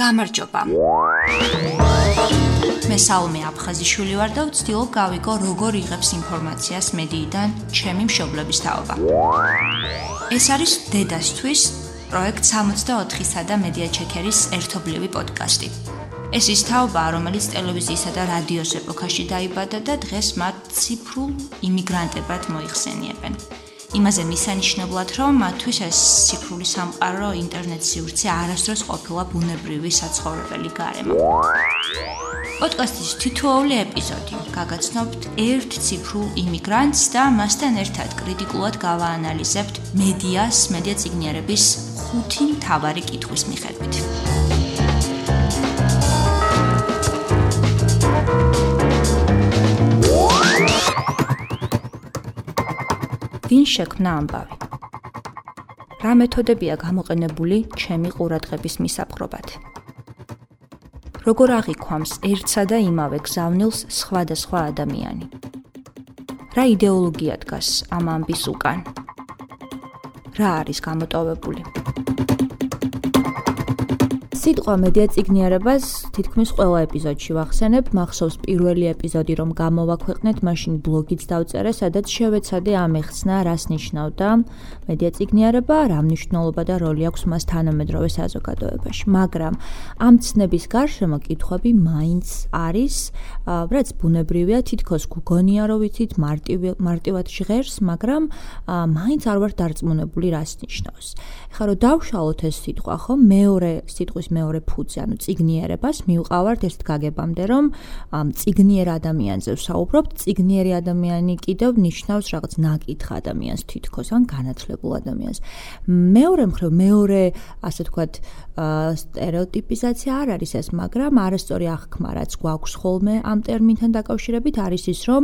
გამარჯობა. მე საუმე აფხაზიშვილი ვარ და ვცდილობ გავიგო როგორ იღებს ინფორმაციას მედიიდან ჩემი მშობლების თაობა. ეს არის დედასთვის პროექტ 64-სა და მედია ჩეკერის ერთობლივი პოდკასტი. ეს ის თაობა, რომელიც ტელევიზიისა და რადიოს ეპოქაში დაიბადა და დღეს მათ ციფრულ იმიგრანტებად მოიხსენიებენ. იმაზე მისანიშნებლად, რომ მათთვის ეს ციფრული სამყარო, ინტერნეტ სივრცე არასდროს ყოფილა ბუნებრივი საცხოვრებელი გარემო. პოდკასტის თითოეული ეპიზოდი გაგაცნობთ ერთ ციფრულ იმიგრანტს და მასთან ერთად კრიტიკულად გავაანალიზებთ მედიას, მედია ციგნიერების ხუთი მთავარი კითხვის მიხედვით. ვინ შექმნა ამბავი? რა მეთოდებია გამოყენებული ჩემი ყურადღების მისაპყრობად? როგორ აღიქვამს ერთსა და იმავე გზავნილს სხვადასხვა ადამიანი? რა იდეოლოგია დგას ამ ამბის უკან? რა არის გამოტოვებული? სიტყვა მედია ციგნიერებას თითქმის ყველა ეპიზოდში ვახსენებ, მახსოვს პირველი ეპიზოდი რომ გამოვაქვეყნეთ, მაშინ ბლოგიც დავწერე, სადაც შევეცადე ამეხსნა, რას ნიშნავდა მედია ციგნიერება, რა მნიშვნელობა და როლი აქვს მას თანამედროვე საზოგადოებაში. მაგრამ ამ ცნების გარშემო კითხვები მაინც არის, რაც ბუნებრივია, თითქოს გგონია რომ ვიცით მარტივად ჟღერს, მაგრამ მაინც არ ვარ დარწმუნებული რას ნიშნავს. ეხლა რომ დავშალოთ ეს სიტყვა, ხო, მეორე სიტყვის მეორე ფუძე, ანუ ციგნიერებას მივყავართ ერთ გაგებამდე, რომ ამ ციგნიერ ადამიანზე ვსაუბრობთ, ციგნიერი ადამიანი კიდევ ნიშნავს რაღაც ნაკითხ ადამიანს თითქოს, ან განათლებულ ადამიანს. მეორე მხრივ, მეორე, ასე ვთქვათ, სტერეოტიპიზაცია არ არის ეს, მაგრამ არასწორი აღქმა რაც გვაქვს ხოლმე ამ ტერმინთან დაკავშირებით არის ის, რომ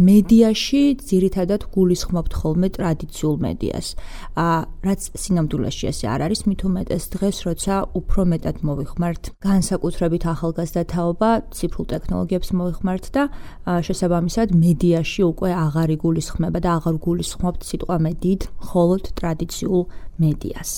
მედიაში ძირითადად გულისხმობთ ხოლმე ტრადიციულ მედიას. ა რაც სინამდვილეში ესე არ არის, მით უმეტეს დღეს, როცა უფრო მეტად მოვიხმართ განსაკუთრებით ახალგაზრდა თაობა, ციფრულ ტექნოლოგიებს მოვიხმართ და შესაბამისად მედიაში უკვე აღარ იგულისხმება და აღარ გულისხმობთ სიტყვა მედიით, მხოლოდ ტრადიციულ მედიას.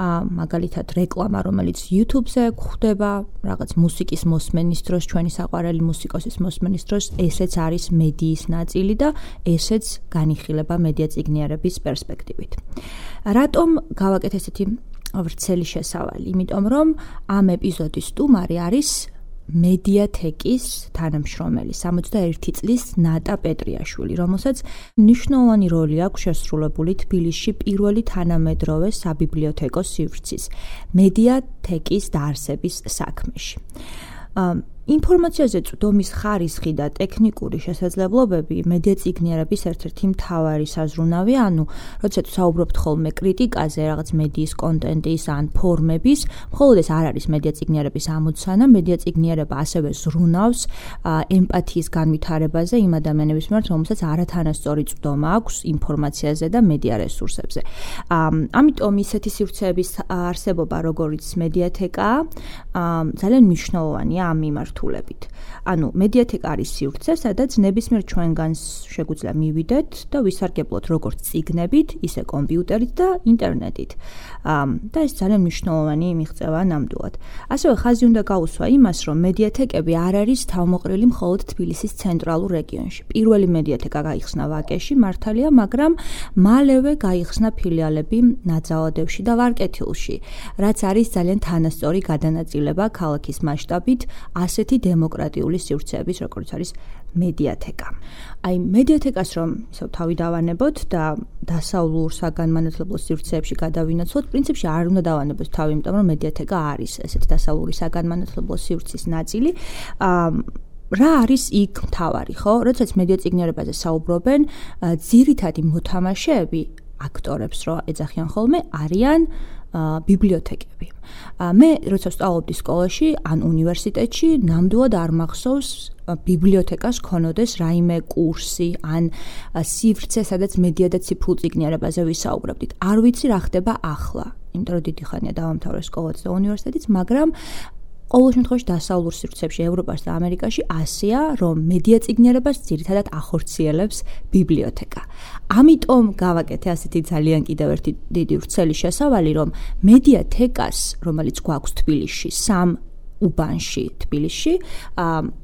ა მაგალითად რეკლამა რომელიც YouTube-ზე გვხვდება, რაღაც მუსიკის მოსმენის დროს, ჩვენი საყვარელი მუსიკოსის მოსმენის დროს, ესეც არის მედიის ნაწილი და ესეც განიხილება მედია ციგნიერების პერსპექტივით. რატომ გავაკეთე ესეთი ვრცელი შესავალი? იმიტომ რომ ამ ეპიზოდის სტუმარი არის მედიათეკის თანამშრომელი 61 წლის ნატა პეტრიაშვილი, რომელსაც მნიშვნელოვანი როლი აქვს შესრულებული თბილისში პირველი თანამედროვე საბიბლიოთეკო სივრცის მედიათეკის დაარსების საქმეში. ინფორმაციაზე წვდომის ხარისხი და ტექნიკური შესაძლებლობები მედიაციგნიერების ერთ-ერთი მთავარი საზრუნავი, ანუ როცა საუბრობთ ხოლმე კრიტიკაზე, რაღაც მედიის კონტენტის ან ფორმების, მხოლოდ ეს არ არის მედიაციგნიერების ამოცანა, მედიაციგნიერება ასევე ზრუნავს ემპათიის განვითარებაზე იმ ადამიანების მიმართ, რომელსაც არათანასწორი წვდომა აქვს ინფორმაციაზე და მედია რესურსებზე. ამიტომ ისეთი სივრცეების არსებობა, როგორიც მედიათეკა, ძალიან მნიშვნელოვანია ამ მიმართ მიმართულებით. ანუ მედიათეკა არის სივრცე, სადაც ნებისმიერ ჩვენგანს შეგვიძლია მივიდეთ და ვისარგებლოთ როგორც ციგნებით, ისე კომპიუტერით და ინტერნეტით. და ეს ძალიან მნიშვნელოვანი მიღწევა ნამდვილად. ასევე ხაზი უნდა გაუსვა იმას, რომ მედიათეკები არ არის თავმოყრილი მხოლოდ თბილისის ცენტრალურ რეგიონში. პირველი მედიათეკა გაიხსნა ვაკეში, მართალია, მაგრამ მალევე გაიხსნა ფილიალები ნაძალადევში და ვარკეთილში, რაც არის ძალიან თანასწორი გადანაწილება ქალაქის მასშტაბით ასეთი დემოკრატიული სივრცეების, როგორც არის მედიათეკა. აი მედიათეკას რომ ისევ თავი დავანებოთ და დასავლურ საგანმანათლებლო სივრცეებში გადავინაცვლოთ, პრინციპში არ უნდა დავანებოთ თავი, იმიტომ რომ მედიათეკა არის ესეთ დასავლური საგანმანათლებლო სივრცის ნაწილი. აა რა არის იქ მთავარი, ხო? როდესაც მედიაციგნიერებაზე საუბრობენ, ძირითადი მოთამაშეები აქტორებს რო ეძახიან ხოლმე არიან ბიბლიოთეკები. მე როცა სწავლობდი სკოლაში ან უნივერსიტეტში, ნამდვილად არ მახსოვს ბიბლიოთეკას ქონოდეს რაიმე კურსი ან სივრცე, სადაც მედია და ციფრულ ციგნიერებაზე ვისაუბრებდით. არ ვიცი რა ხდება ახლა. იმიტომ რომ დიდი ხანია დავამთავრე სკოლაც და უნივერსიტეტიც, მაგრამ ყოველ შემთხვევაში დასავლურ სივრცეებში ევროპაში და ამერიკაში ასია, რომ მედია ციგნიერებას ძირითადად ახორციელებს ბიბლიოთეკა. ამიტომ გავაკეთე ასეთი ძალიან კიდევ ერთი დიდი ვრცელი შესავალი, რომ მედიათეკას, რომელიც გვაქვს თბილისში, სამ უბანში თბილისში,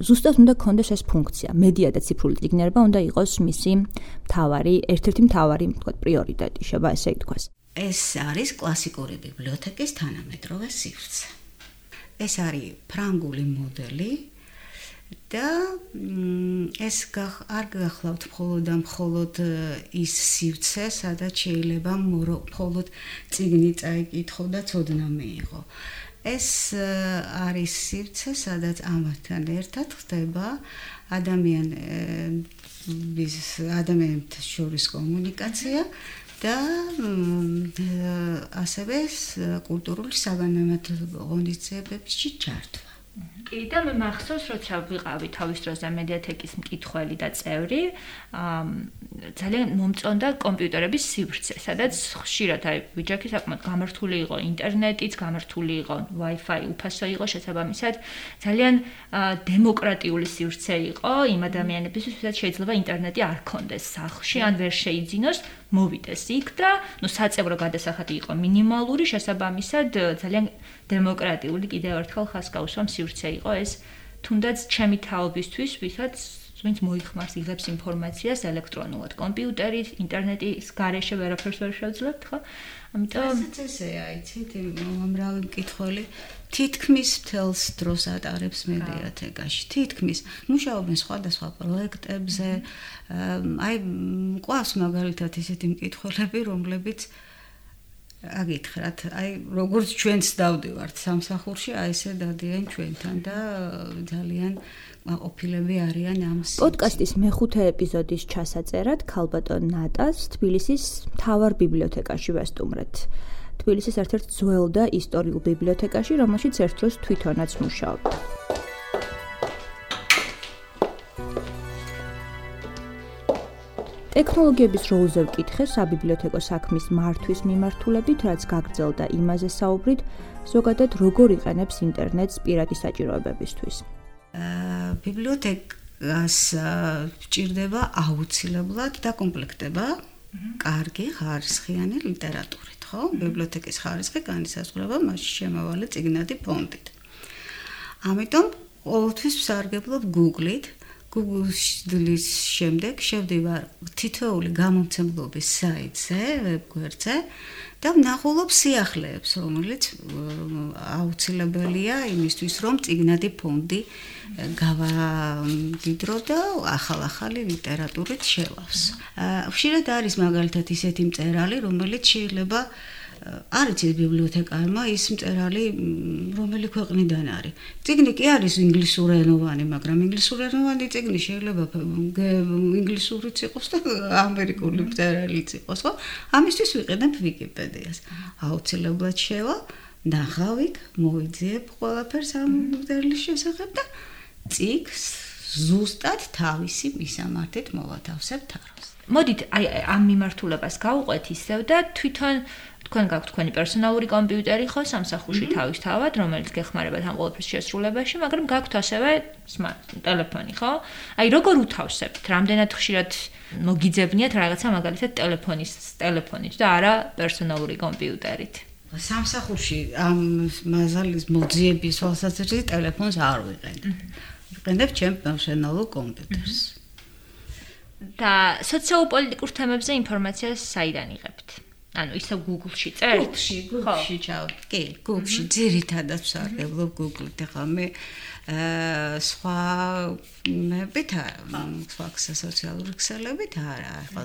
ზუსტად უნდა კონდეს ეს ფუნქცია. მედია და ციფრული ციგნიერება უნდა იყოს მისი მთავარი, ერთ-ერთი მთავარი, თქვა, პრიორიტეტი, შევა ესე ითქვას. ეს არის კლასიკური ბიბლიოთეკის თანამედროვე სივრცე. ეს არის ფრანგული მოდელი და ეს არ გახლავთ მხოლოდ მხოლოდ ის სივრცე, სადაც შეიძლება მხოლოდ ციგნი წაიკითხო და ცოდნა მიიღო. ეს არის სივრცე, სადაც ამათთან ერთად ხდება ადამიანების ადამიანთა შორის კომუნიკაცია და ასევე კულტურული საგანმანათლებლო ღონისძიებებში ჩართვა. კი და მე მახსოვს როცა ვიყავი თავის დროზე მედიათეკის მკითხველი და წევრი ძალიან მომწონდა კომპიუტერების სივრცე სადაც ხშირად აი ვიჯაკი საკმაოდ გამართული იყო ინტერნეტიც გამართული იყო Wi-Fi უფასო იყო შესაბამისად ძალიან დემოკრატიული სივრცე იყო იმ ადამიანებისთვის ვისაც შეიძლება ინტერნეტი არ ქონდეს სახლში ან ვერ შეიძინოს მოვიდეს იქ და ნუ საწევრო გადასახადი იყო მინიმალური შესაბამისად ძალიან დემოკრატიული კიდევ ერთხელ ხასკაუსვამ სივრცე იყო ეს. თუნდაც ჩემი თაობისთვის ვისაც ვინც მოიხმარს იღებს ინფორმაციას ელექტრონულად. კომპიუტერით ინტერნეტის გარეშე ვერაფერს ვერ შეძლებ ხო? ამიტომ ესეა იცით ამრავი მკითხველი თითქმის თელს დროს ატარებს მედიათეკაში თითქმის. მუშაობენ სხვადასხვა პროექტებზე. აი ყვავს მაგალითად ისეთი მკითხველები რომლებიც აგითხრათ, აი როგორც ჩვენც დავდივართ სამსახურში, აი ესე დადიან ჩვენთან და ძალიან ყოფილები არიან ამ პოდკასტის მეხუთე ეპიზოდის ჩასაწერად ქალბატონ ნატას თბილისის მთავარ ბიბლიოთეკაში ვესტუმრეთ. თბილისის ერთ-ერთ ძველ და ისტორიულ ბიბლიოთეკაში, რომელშიც ერთ დროს თვითონაც მუშაობდა. ტექნოლოგიების როლზე ვკითხე საბიბლიოთეკო საქმის მართვის მიმართულებით, რაც გაგრძელდა იმაზე საუბრით, ზოგადად როგორ იყენებს ინტერნეტს პირადი საჭიროებებისთვის. აა ბიბლიოთეკას ჭირდება აუცილებლად დაკომპლექტება კარგი ხარისხიანი ლიტერატურით, ხო? ბიბლიოთეკის ხარისხი განისაზღვრება მასში შემავალი წიგნადი ფონდით. ამიტომ ყოველთვის ვსარგებლობ Google-ით Google-ის შემდეგ შევდივარ თითოეული გამომცემლობის საიტზე, ვებგვერდზე და ვნახულობ სიახლეებს, რომელიც აუცილებელია იმისთვის, რომ ციგნადი ფონდი გავამდიდრო და ახალ-ახალი ლიტერატურით შევავსო. ხშირად არის მაგალითად ისეთი მწერალი, რომელიც შეიძლება არის ეს ბიბლიოთეკარმა ის მწერალი რომელი ქვეყნიდან არის. ციგნი კი არის ინგლისურენოვანი, მაგრამ ინგლისურენოვანი ციგნი შეიძლება ინგლისურიც იყოს და ამერიკული მწერალიც იყოს, ხო? ამისთვის ვიყენებ ვიკიპედიას. აუცილებლად შევა, ნახავიქ, მოიძიებ ყველაფერს ამ მწერლის შესახებ და ციგს ზუსტად თავისი მისამართით მოვათავსებ თაროს. მოდით აი ამ მიმართულებას გავუყვეთ ისევ და თვითონ თქვენ გაქვთ თქვენი პერსონალური კომპიუტერი ხო სამსახურში თავისთავად, რომელიც გეხმარებათ ამ ყოველთვის შესრულებაში, მაგრამ გაქვთ ასევე ტელეფონი, ხო? აი როგორ უთავსებთ? რამდენად ხშირად მოგიძებნიათ რაღაცა მაგალითად ტელეფონის ტელეფონით და არა პერსონალური კომპიუტერით? სამსახურში ამ მაზალის მოძიების თვალსაზრისით ტელეფონს არ ვიყენებ. ვიყენებ ჩემ პერსონალურ კომპიუტერს. და სოციალურ-პოლიტიკურ თემებზე ინფორმაციას საიდან იღებთ? ანუ ისე Google-ში წერთ? Google-ში, Google-ში ჩავ. კი, Google-ში ძირითადად ვსარგებლობ Google-ით. ახლა მე აა სხვა მებით სხვა სოციალური ქსელებით არა, ახლა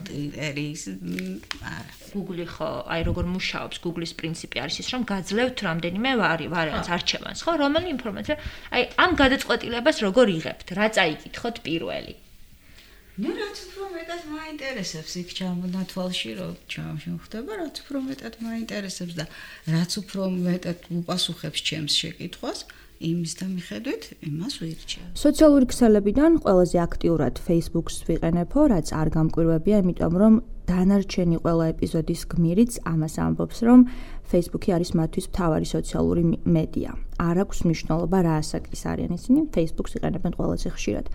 ერის არა. Google-ი ხო, აი როგორ მუშაობს Google-ის პრინციპი არის ის, რომ გაძლევთ რამდენიმე ვარი, ვარიანტს არჩევანს, ხო? რომელი ინფორმაცია? აი ამ გადაწყვეტილებას როგორ იღებთ? რა წაიკითხოთ პირველი? მე რაც უფრო მეტად მაინტერესებს იქ ჩამონათვალში რომ ჩამოხდება რაც უფრო მეტად მაინტერესებს და რაც უფრო მეტად უპასუხებს ჩემს შეკითხვას იმის და მიხედვით იმას ვირჩევ. სოციალური ქსელებიდან ყველაზე აქტიურად Facebook-ს ვიყენებო, რაც არ გამკვირვებია, იმიტომ რომ დანარჩენი ყველა ეპიზოდის გმირიც ამას ამბობს, რომ Facebook-ი არის მათთვის მთავარი სოციალური მედია. არ აქვს მნიშვნელობა რა ასაკის არიან ისინი, Facebook-ს იყენებენ ყველაზე ხშირად.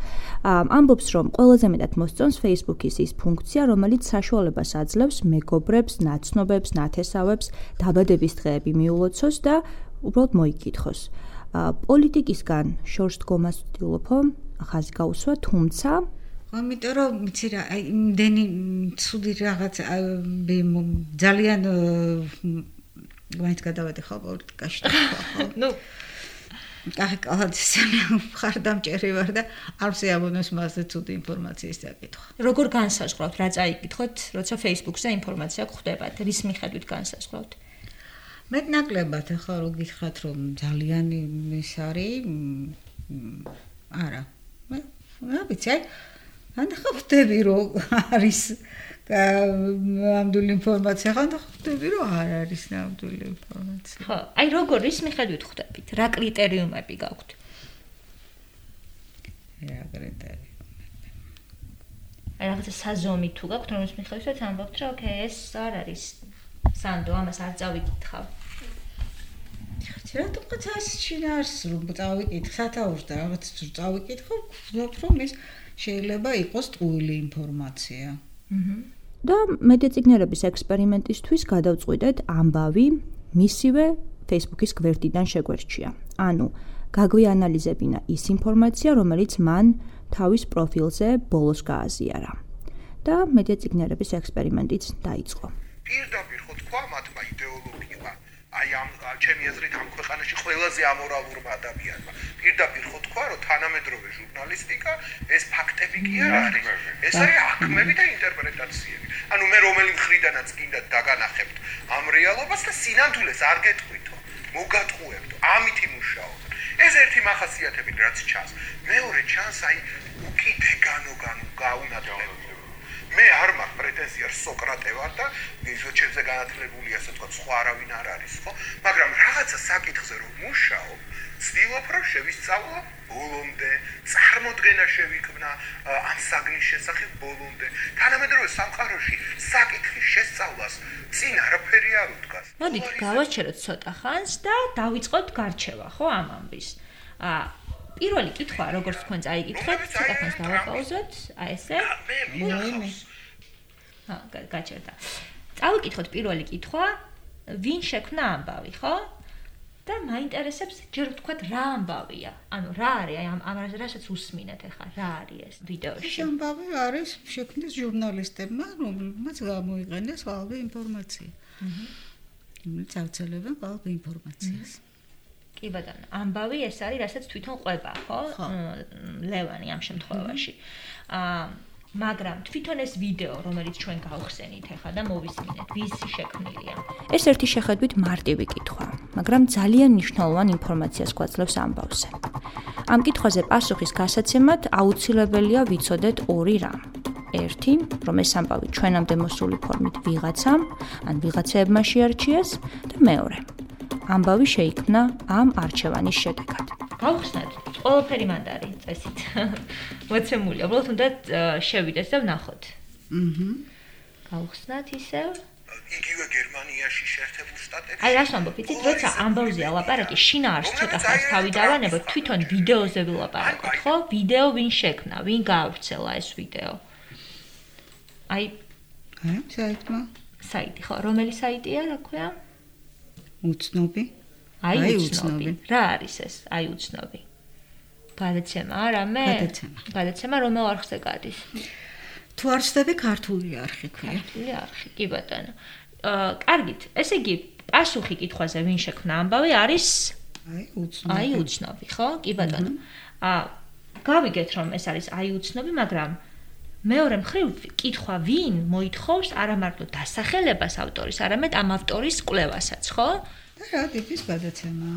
ამბობს, რომ ყველაზე მეტად მოსწონს Facebook-ის ის ფუნქცია, რომელიც საშუალებას აძლევს მეგობრებს, ნაცნობებს, ნათესავებს დაბადების დღეები მიულოცოს და უბრალოდ მოიკითხოს. პოლიტიკისგან შორს დგომას ვთილობო, ხაზი გაუსვა, თუმცა ამიტომ რომ იცი რა, აი იმდენი ცუდი რაღაც ძალიან მაინც გადავედი ხო პოლიტიკაში ხო? ნუ აი კალათისები ხარდამჭერი ვარ და არ შეაბონოს მასზე ცუდი ინფორმაციის დაკითხვა. როგორ განსაზღვრავთ რა წაიკითხოთ, როცა Facebook-ზე ინფორმაცია გხვდებათ, რის მიხედვით განსაზღვრავთ? მეტნაკლებად ახლა რო გითხრათ რომ ძალიან ის არის არა მე რა ვიცი აი ან ხო ხდები რომ არის ნამდვილი ინფორმაცია ხან და ხვდები რომ არ არის ნამდვილი ინფორმაცია. ხო, აი როგორ ის მიხედვით ხვდებით? რა კრიტერიუმები გაქვთ? რა კრიტერიუმები? აი რაღაცა საზომი თუ გაქვთ, რომ ის მიხედვითაც ამბობთ, რომ ოკეი, ეს არ არის სანდო, ამას არ წავიკითხავ. რა თქმა უნდა, ეს შინაარს რომ წავიკითხ, სათაურს და რაღაც წავიკითხო, ვთქვათ, რომ ეს შეიძლება იყოს ტყუილი ინფორმაცია. აჰა. და მედიციკლერების ექსპერიმენტისთვის გადავწყვიტეთ ამბავი მისივე Facebook-ის გვერდიდან შეგვერჩია. ანუ გაგვიანალიზებინა ის ინფორმაცია, რომელიც მან თავის პროფილზე ბოლოს გააზიარა. და მედიციკლერების ექსპერიმენტიც დაიწყო. პირდაპირ ხო თქვა მათმა იდეოლოგიებმა აი ამ ჩემი აზრით ამ ქვეყანაში ყველაზე ამორალურმა ადამიანმა. პირდაპირ ხო თქვა რომ თანამედროვე ჟურნალისტიკა ეს ფაქტები კი არ არის. ეს არის აღქმები და ინტერპრეტაციები. ანუ მე რომელი მხრიდანაც კიდე დაგანახებთ ამ რეალობას და სინამდვილეს არ გეტყვითო მოგატყუებთ ამით იმუშაობთ ეს ერთი მახასიათები რაც ჩანს. მეორე ჩანს აი უკიდეგანო განუ გაუნათლებელი მე არ მაქვს პრეტენზია სოკრატე ვარ და მიზოჩებზე განათლებული ასე თქვა სხვა არავინ არ არის ხო? მაგრამ რაღაცა საკითხზე რომ მუშაობ ვცდილობ რომ შევისწავლო ბოლომდე წარმოდგენა შევიქმნა ამ საგნის შესახებ ბოლომდე. თანამედროვე სამყაროში საკითხის შესწავლას წინ არაფერი არ უდგას. მოდით გავაჩეროთ ცოტა ხანს და დავიწყოთ გარჩევა ხო ამ ამბის. ა პირველი კითხვა როგორც თქვენ წაიკითხეთ ცოტა ხანს დავაპაუზოთ აი ესე. მე ჰა გაჩერდა. წავიკითხოთ პირველი კითხვა. ვინ შექმნა ამბავი ხო? და მაინტერესებს ჯერ ვთქვათ რა ამბავია? ანუ რა არის აი ამ ამ რასაც უსმინეთ ახლა რა არის ეს ვიდეოში? ეს ამბავი არის შექმნეს ჟურნალისტებმა რომელმაც გამოიყენეს ყალბი ინფორმაცია. აჰა რომელიც აღწელებენ ყალბი ინფორმაციას კი ბატონო ამბავი ეს არის რასაც თვითონ ყვება ხო ლევანი ამ შემთხვევაში აა მაგრამ თვითონ ეს ვიდეო, რომელიც ჩვენ გავხსენით ახლა და მოვისმინეთ, ვისი შექმნილია? ეს ერთი შეხედვით მარტივი კითხვა, მაგრამ ძალიან მნიშვნელოვან ინფორმაციას გვაძლევს ამბავზე. ამ კითხვაზე პასუხის გასაცემად აუცილებელია ვიცოდეთ ორი რამ. ერთი, რომ ეს ამბავი ჩვენამდე მოსული ფორმით ვიღაცამ, ან ვიღაცებმა შეარჩიეს და მეორე, ამბავი შეიქმნა ამ არჩევანის შედეგად. გავხსნათ, ყველაფერი მანდარი წესით. მოცემული, უბრალოდ უნდა შევიდეს და ვნახოთ. აჰა. გავხსნათ ისევ. იგივე გერმანიაში შეერთებულ შტატებში. აი რას ვამბობ, იცით, როცა ამბავზე ალაპარაკი, შინაარს ცოტა ხანს თავი დავანებოთ, თვითონ ვიდეოზე ვილაპარაკოთ, ხო? ვიდეო ვინ შექმნა, ვინ გაავრცელა ეს ვიდეო? აი აი, საიტმა. საიტი, ხო, რომელი საიტია, რა ქვია? უცნობი. აი უცნობი. რა არის ეს? აი უცნობი. გადაცემა რა მე? გადაცემა. გადაცემა რომელ არხზე გადის? თუ არ შევდები ქართული არხი ქვია. ქართული არხი, კი ბატონო. აა, კარგით. ესე იგი, პასუხი კითხვაზე ვინ შექმნა ამბავი არის აი უცნობი. აი უცნობი, ხო? კი ბატონო. აა, გავიგეთ რომ ეს არის აი უცნობი, მაგრამ მეორე მხრივ კითხვა ვინ მოითხოვს არა მარტო დასახელებას ავტორის, არამედ ამ ავტორის კვლევასაც, ხო? და რა ტიპის გადაცემა?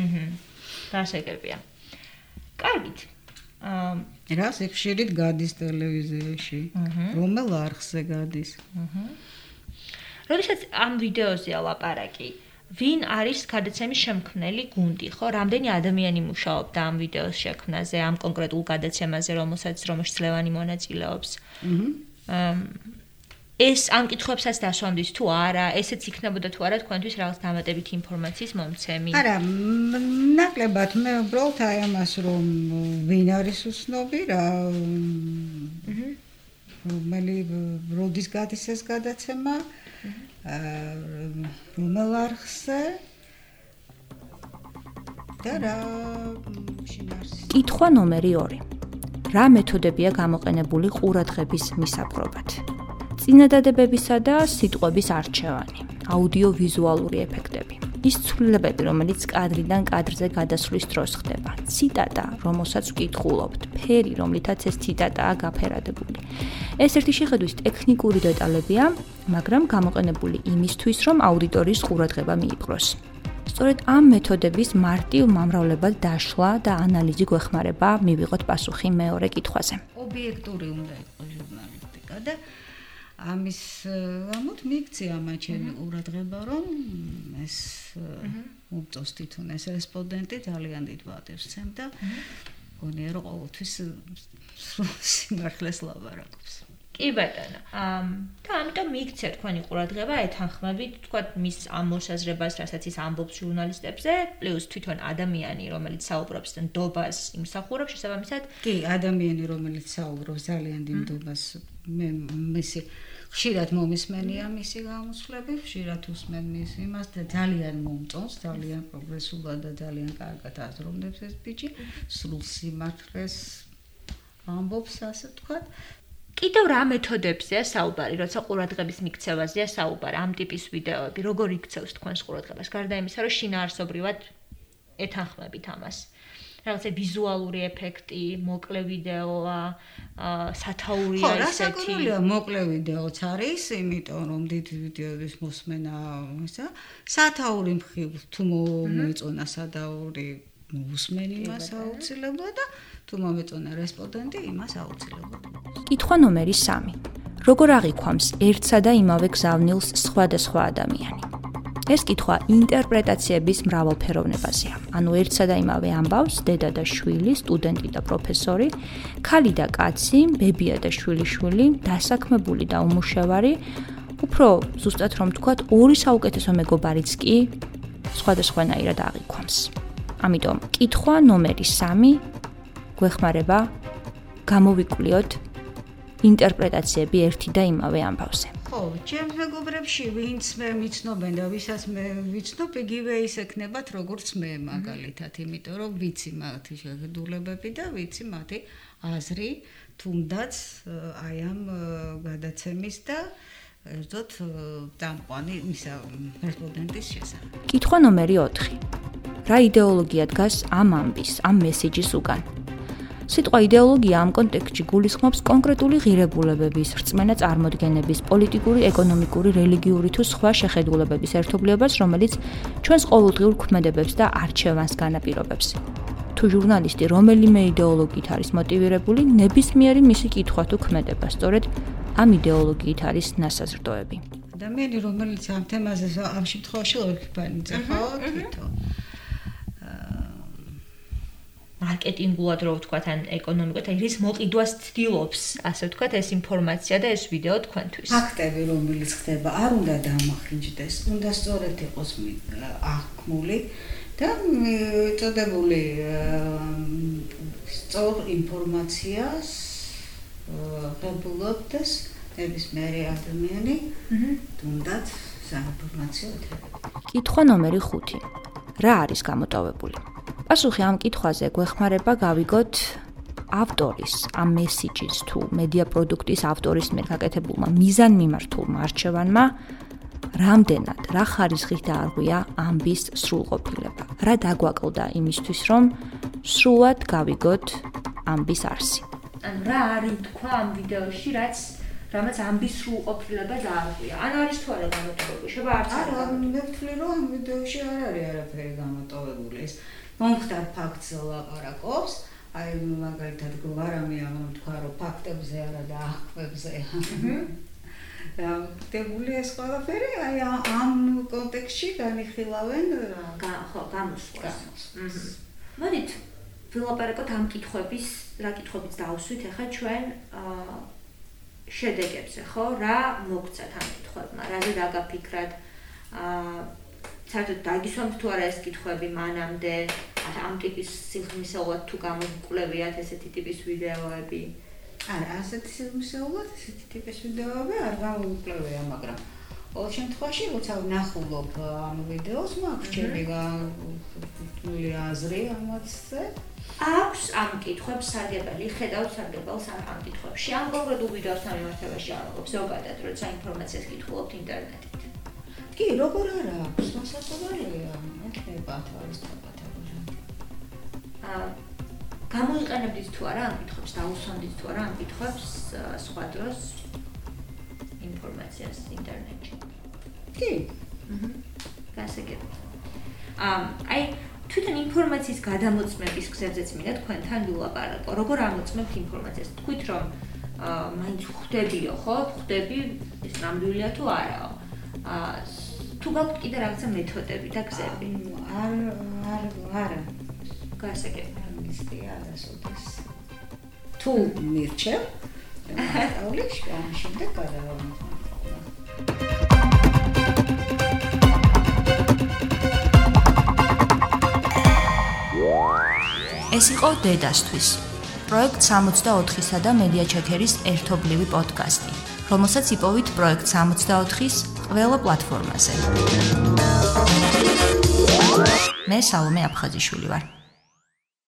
აჰა. დასაგებია. კარგით. აა რა სიხშირით გადის ტელევიზიაში? რომელ არხზე გადის? აჰა. როდესაც ამ ვიდეოზე ალაპარაკი, ვინ არის გადაცემის შემქმნელი გუნდი, ხო? რამდენი ადამიანი მუშაობდა ამ ვიდეოს შექმნაზე, ამ კონკრეტულ გადაცემაზე, რომელსაც რომელშიც ლევანი მონაწილეობს? აჰა. ეს ამ კითხვებსაც დასვამდის თუ არა, ესეც იქნებოდა თუ არა თქვენთვის რაღაც დამატებით ინფორმაციის მომცემი. არა, ნაკლებად მე უბრალოდ აი ამას რომ ვინ არის უცნობი რა. აჰა. რომელი როდის გადის ეს გადაცემა? აა რომელ არხზე? და რა შინარს. კითხვა ნომერი 2. რა მეთოდებია გამოყენებული ყურადღების მისაპყრობად? წინადადებებისა და სიტყვების არჩევანი, აუდიო-ვიზუალური ეფექტები. ის ცვლილებები, რომელიც კადრიდან კადრზე გადასვლის დროს ხდება. ციტატა, რომელსაც ვკითხულობთ, ფერი, რომლითაც ეს ციტატაა გაფერადებული. ეს ერთი შეხედვის ტექნიკური დეტალებია, მაგრამ გამოყენებული იმისთვის, რომ აუდიტორიის ყურადღება მიიპყროს. სწორედ ამ მეთოდების მარტივ მომრავლებად დაშლა და ანალიზი გვეხმარება მივიღოთ პასუხი მეორე კითხვაზე. ობიექტური უნდა იყოს ჟურნალისტიკა და ამის ამოთ მიქცია მაჩემი ყურადღება რომ ეს უწოს თვითონ ეს რესპონდენტი ძალიან დიდ ვადებს ცემ და გონია რომ ყოველთვის სიმართლეს ლაბარაკობს კი ბატონო. ამ და ამიტომ მიქცია თქვენი ყურადღება ეთანხმებით თქვა მის ამ მოსაზრებას რასაც ის ამბობს ჟურნალისტებზე პლუს თვითონ ადამიანი რომელიც საუბრობს ნდობას იმსახურებს შესაბამისად კი ადამიანი რომელიც საუბრობს ძალიან დიდ ნდობას მე მისი ხშირად მომისმენია მისი გამოსვლები, ხშირად უსმენ მის იმას და ძალიან მომწონს, ძალიან პროგრესულად და ძალიან კარგად აზროვნებს ეს ბიჭი, სრულ სიმართლეს ამბობს ასე ვთქვათ. კიდევ რა მეთოდებზეა საუბარი, როცა ყურადღების მიქცევაზეა საუბარი ამ ტიპის ვიდეოები, როგორ იქცევს თქვენს ყურადღებას, გარდა იმისა, რომ შინაარსობრივად ეთანხმებით ამას? რაღაცა ვიზუალური ეფექტი, მოკლე ვიდეოა, სათაურია ისეთი. ხო, საკურველია მოკლე ვიდეოც არის, იმიტომ რომ დიდ ვიდეოების მოსმენა ისა, სათაური მხრივ თუ მოეწონა სადაური მოსმენი მას აუცილებლად და თუ მომეწონა რესპონდენტი იმას აუცილებლად. კითხვა ნომერი 3. როგორ აღიქვამს ერთსა და იმავე გზავნილს სხვადასხვა ადამიანი? ეს კითხვა ინტერპრეტაციების მრავალფეროვნებაზეა. ანუ ერთსა და იმავე ამბავს დედა და შვილი, სტუდენტი და პროფესორი, ქალი და კაცი, ბებია და შვილიშვილი, დასაქმებული და უმუშევარი, უფრო ზუსტად რომ ვთქვათ, ორი საუკეთესო მეგობარიც კი სხვადასხვანაირად აღიქვამს. ამიტომ კითხვა ნომერი 3 გვეხმარება გამოვიკვლიოთ ინტერპრეტაციები ერთი და იმავე ამბავზე. ხო, ჩემს მეგობრებში ვინც მე მიცნობენ და ვისაც მე ვიცნობ, იგივე ის ექნებათ როგორც მე მაგალითად, იმიტომ რომ ვიცი მათი შეხედულებები და ვიცი მათი აზრი, თუნდაც აი ამ გადაცემის და ერთოდ დამყვანი ისა რესპონდენტის შესახებ. კითხვა ნომერი 4. რა იდეოლოგია დგას ამ ამბის, ამ მესიჯის უკან? სიტყვა იდეოლოგია ამ კონტექსტში გულისხმობს კონკრეტული ღირებულებების, რწმენა წარმოდგენების, პოლიტიკური, ეკონომიკური, რელიგიური თუ სხვა შეხედულებების ერთობლიობას, რომელიც ჩვენს ყოველდღიურ ქმედებებს და არჩევანს განაპირობებს. თუ ჟურნალისტი რომელიმე იდეოლოგიით არის მოტივირებული, ნებისმიერი მისი კითხვა თუ ქმედება სწორედ ამ იდეოლოგიით არის ნასაზრდოები. ადამიანი, რომელიც ამ თემაზე ამ შემთხვევაში ლოგიკა იწახავს თვითონ. მარკეტინგულად რო ვთქვათ ან ეკონომიკურად აი რის მოყიდვას ცდილობს ასე ვთქვათ ეს ინფორმაცია და ეს ვიდეო თქვენთვის. ფაქტები რომელიც ხდება არ უნდა დამახინჯდეს უნდა სწორედ იყოს აღქმული და წოდებული სწორ ინფორმაციას ღებულობდეს ნებისმიერი ადამიანი თუნდაც საინფორმაციო ეთერები კითხვა ნომერი 5 რა არის გამოტოვებული პასუხი ამ კითხვაზე გვეხმარება გავიგოთ ავტორის ამ მესიჯის თუ მედია პროდუქტის ავტორის მიერ გაკეთებულმა მიზან მიმართულმა არჩევანმა რამდენად რა ხარისხით დაარღვია ამბის სრულყოფილება? რა დაგვაკლდა იმისთვის რომ სრულად გავიგოთ ამბის არსი? ანუ რა არის თქვა ამ ვიდეოში რაც რამაც ამბის სრულყოფილება დაარღვია? ან არის თუ არა გამოტოვებული? შევა არც არა მე ვთვლი რომ ამ ვიდეოში არ არის არაფერი გამოტოვებული ეს მომხდარ ფაქტს ლაპარაკობს აი მაგალითად გვარამი ამ თქვა რომ ფაქტებზე არა და ახვებზე და დებული ეს ყველაფერი აი ამ კონტექსში განიხილავენ ხო გამოსვლას მოდით ვილაპარაკოთ ამ კითხვების რა კითხვებიც დავსვით ახლა ჩვენ შედეგებზე, ხო? რა მოგცათ ამ კითხვებმა? რაზე დაგაფიქრათ? აა საერთოდ დაგისვამთ თუ არა ეს კითხვები მანამდე? ამ ტიპის სიხმისეულად თუ გამოკვლევიათ ესეთი ტიპის ვიდეოები? არა, ასეთი სიხმისეულად ესეთი ტიპის ვიდეოები არ გამოკვლევია, მაგრამ ყოველ შემთხვევაში როცა ვნახულობ ამ ვიდეოს, მაქვს ჩემი გული აზრი ამაზე. აქვს ამ კითხვებს სარგებელი, ხედავთ სარგებელს ამ კითხვებში. ამ კონკრეტულ ვიდეოსთან მიმართებაში არ აქვს ზოგადად, როცა ინფორმაციას კითხულობთ ინტერნეტით. კი, როგორ არა აქვს, მოსაწყობელია, ეხება თავის დაპატებული. გამოიყენებდით თუ არა ამ კითხვებს, დაუსვამდით თუ არა ამ კითხვებს სხვა დროს ინფორმაციას ინტერნეტში. კი. აჰა. გასაგებ. ამ აი თვითონ ინფორმაციის გადამოწმების გზებზეც მინდა თქვენთან ვილაპარაკო. როგორ ამოწმებთ ინფორმაციას? თქვით რომ აა მაინც ხვდებიო, ხო? ხვდები ეს ნამდვილია თუ არაო? აა თუ გაქვთ კიდე რაღაცა მეთოდები და გზები? არ არ არ გასაგებ. არ მისდი არასოდეს. თუ მირჩევ აულიში ამ შემდეგ გადავამოწმო. ეს იყო დედასთვის პროექტ 64-სა და მედია ჩეკერის ერთობლივი პოდკასტი, რომელსაც იპოვით პროექტ 64-ის ყველა პლატფორმაზე. მე სალომე აფხაზიშვილი ვარ.